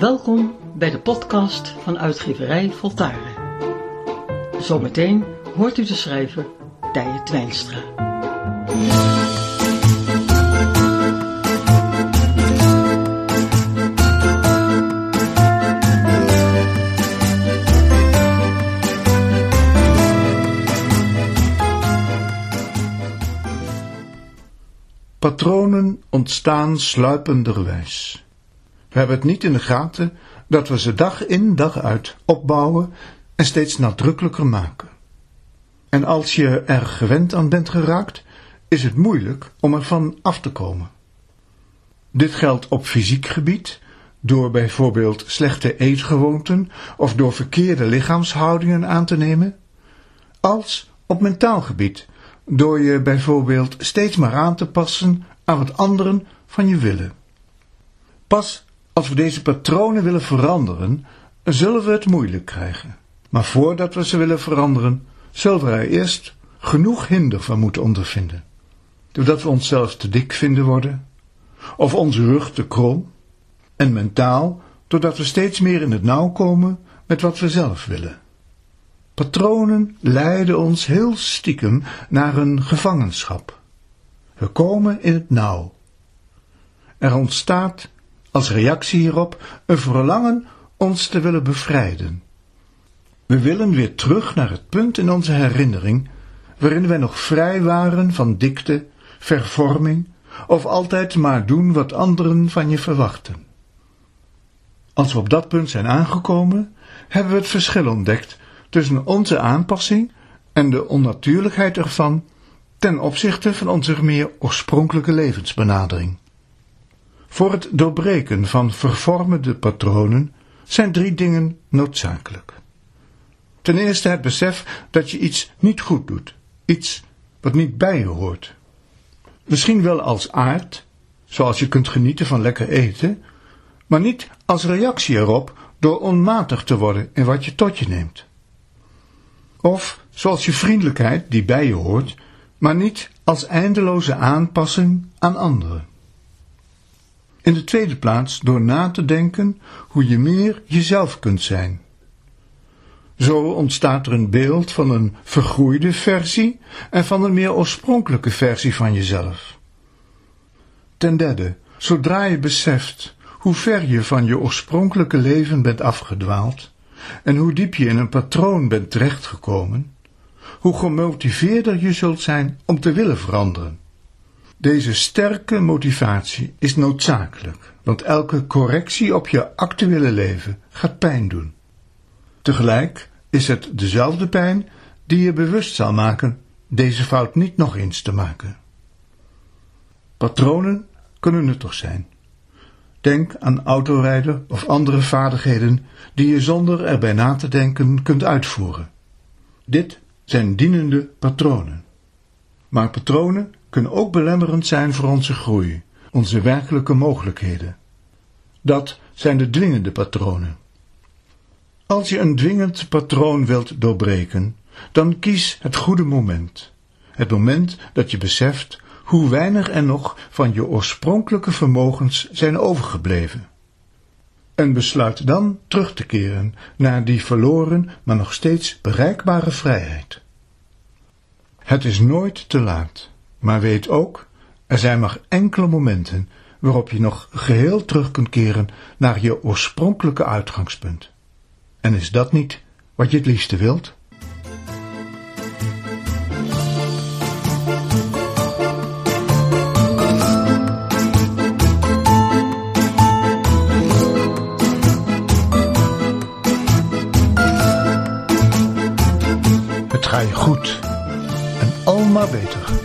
Welkom bij de podcast van uitgeverij Voltaren. Zometeen hoort u de schrijver Tije Twijnstra. Patronen ontstaan sluipenderwijs. We hebben het niet in de gaten dat we ze dag in dag uit opbouwen en steeds nadrukkelijker maken. En als je er gewend aan bent geraakt, is het moeilijk om ervan af te komen. Dit geldt op fysiek gebied, door bijvoorbeeld slechte eetgewoonten of door verkeerde lichaamshoudingen aan te nemen, als op mentaal gebied, door je bijvoorbeeld steeds maar aan te passen aan wat anderen van je willen. Pas als we deze patronen willen veranderen, zullen we het moeilijk krijgen. Maar voordat we ze willen veranderen, zullen we er eerst genoeg hinder van moeten ondervinden. Doordat we onszelf te dik vinden worden, of onze rug te krom, en mentaal, doordat we steeds meer in het nauw komen met wat we zelf willen. Patronen leiden ons heel stiekem naar een gevangenschap. We komen in het nauw. Er ontstaat als reactie hierop een verlangen ons te willen bevrijden. We willen weer terug naar het punt in onze herinnering waarin wij nog vrij waren van dikte, vervorming of altijd maar doen wat anderen van je verwachten. Als we op dat punt zijn aangekomen, hebben we het verschil ontdekt tussen onze aanpassing en de onnatuurlijkheid ervan ten opzichte van onze meer oorspronkelijke levensbenadering. Voor het doorbreken van vervormende patronen zijn drie dingen noodzakelijk. Ten eerste het besef dat je iets niet goed doet, iets wat niet bij je hoort. Misschien wel als aard, zoals je kunt genieten van lekker eten, maar niet als reactie erop door onmatig te worden in wat je tot je neemt. Of zoals je vriendelijkheid die bij je hoort, maar niet als eindeloze aanpassing aan anderen. In de tweede plaats door na te denken hoe je meer jezelf kunt zijn. Zo ontstaat er een beeld van een vergroeide versie en van een meer oorspronkelijke versie van jezelf. Ten derde, zodra je beseft hoe ver je van je oorspronkelijke leven bent afgedwaald en hoe diep je in een patroon bent terechtgekomen, hoe gemotiveerder je zult zijn om te willen veranderen. Deze sterke motivatie is noodzakelijk, want elke correctie op je actuele leven gaat pijn doen. Tegelijk is het dezelfde pijn die je bewust zal maken deze fout niet nog eens te maken. Patronen kunnen nuttig zijn. Denk aan autorijden of andere vaardigheden die je zonder erbij na te denken kunt uitvoeren. Dit zijn dienende patronen. Maar patronen kunnen ook belemmerend zijn voor onze groei, onze werkelijke mogelijkheden. Dat zijn de dwingende patronen. Als je een dwingend patroon wilt doorbreken, dan kies het goede moment. Het moment dat je beseft hoe weinig er nog van je oorspronkelijke vermogens zijn overgebleven. En besluit dan terug te keren naar die verloren, maar nog steeds bereikbare vrijheid. Het is nooit te laat, maar weet ook, er zijn maar enkele momenten waarop je nog geheel terug kunt keren naar je oorspronkelijke uitgangspunt. En is dat niet wat je het liefste wilt? Het ga je goed en al maar beter.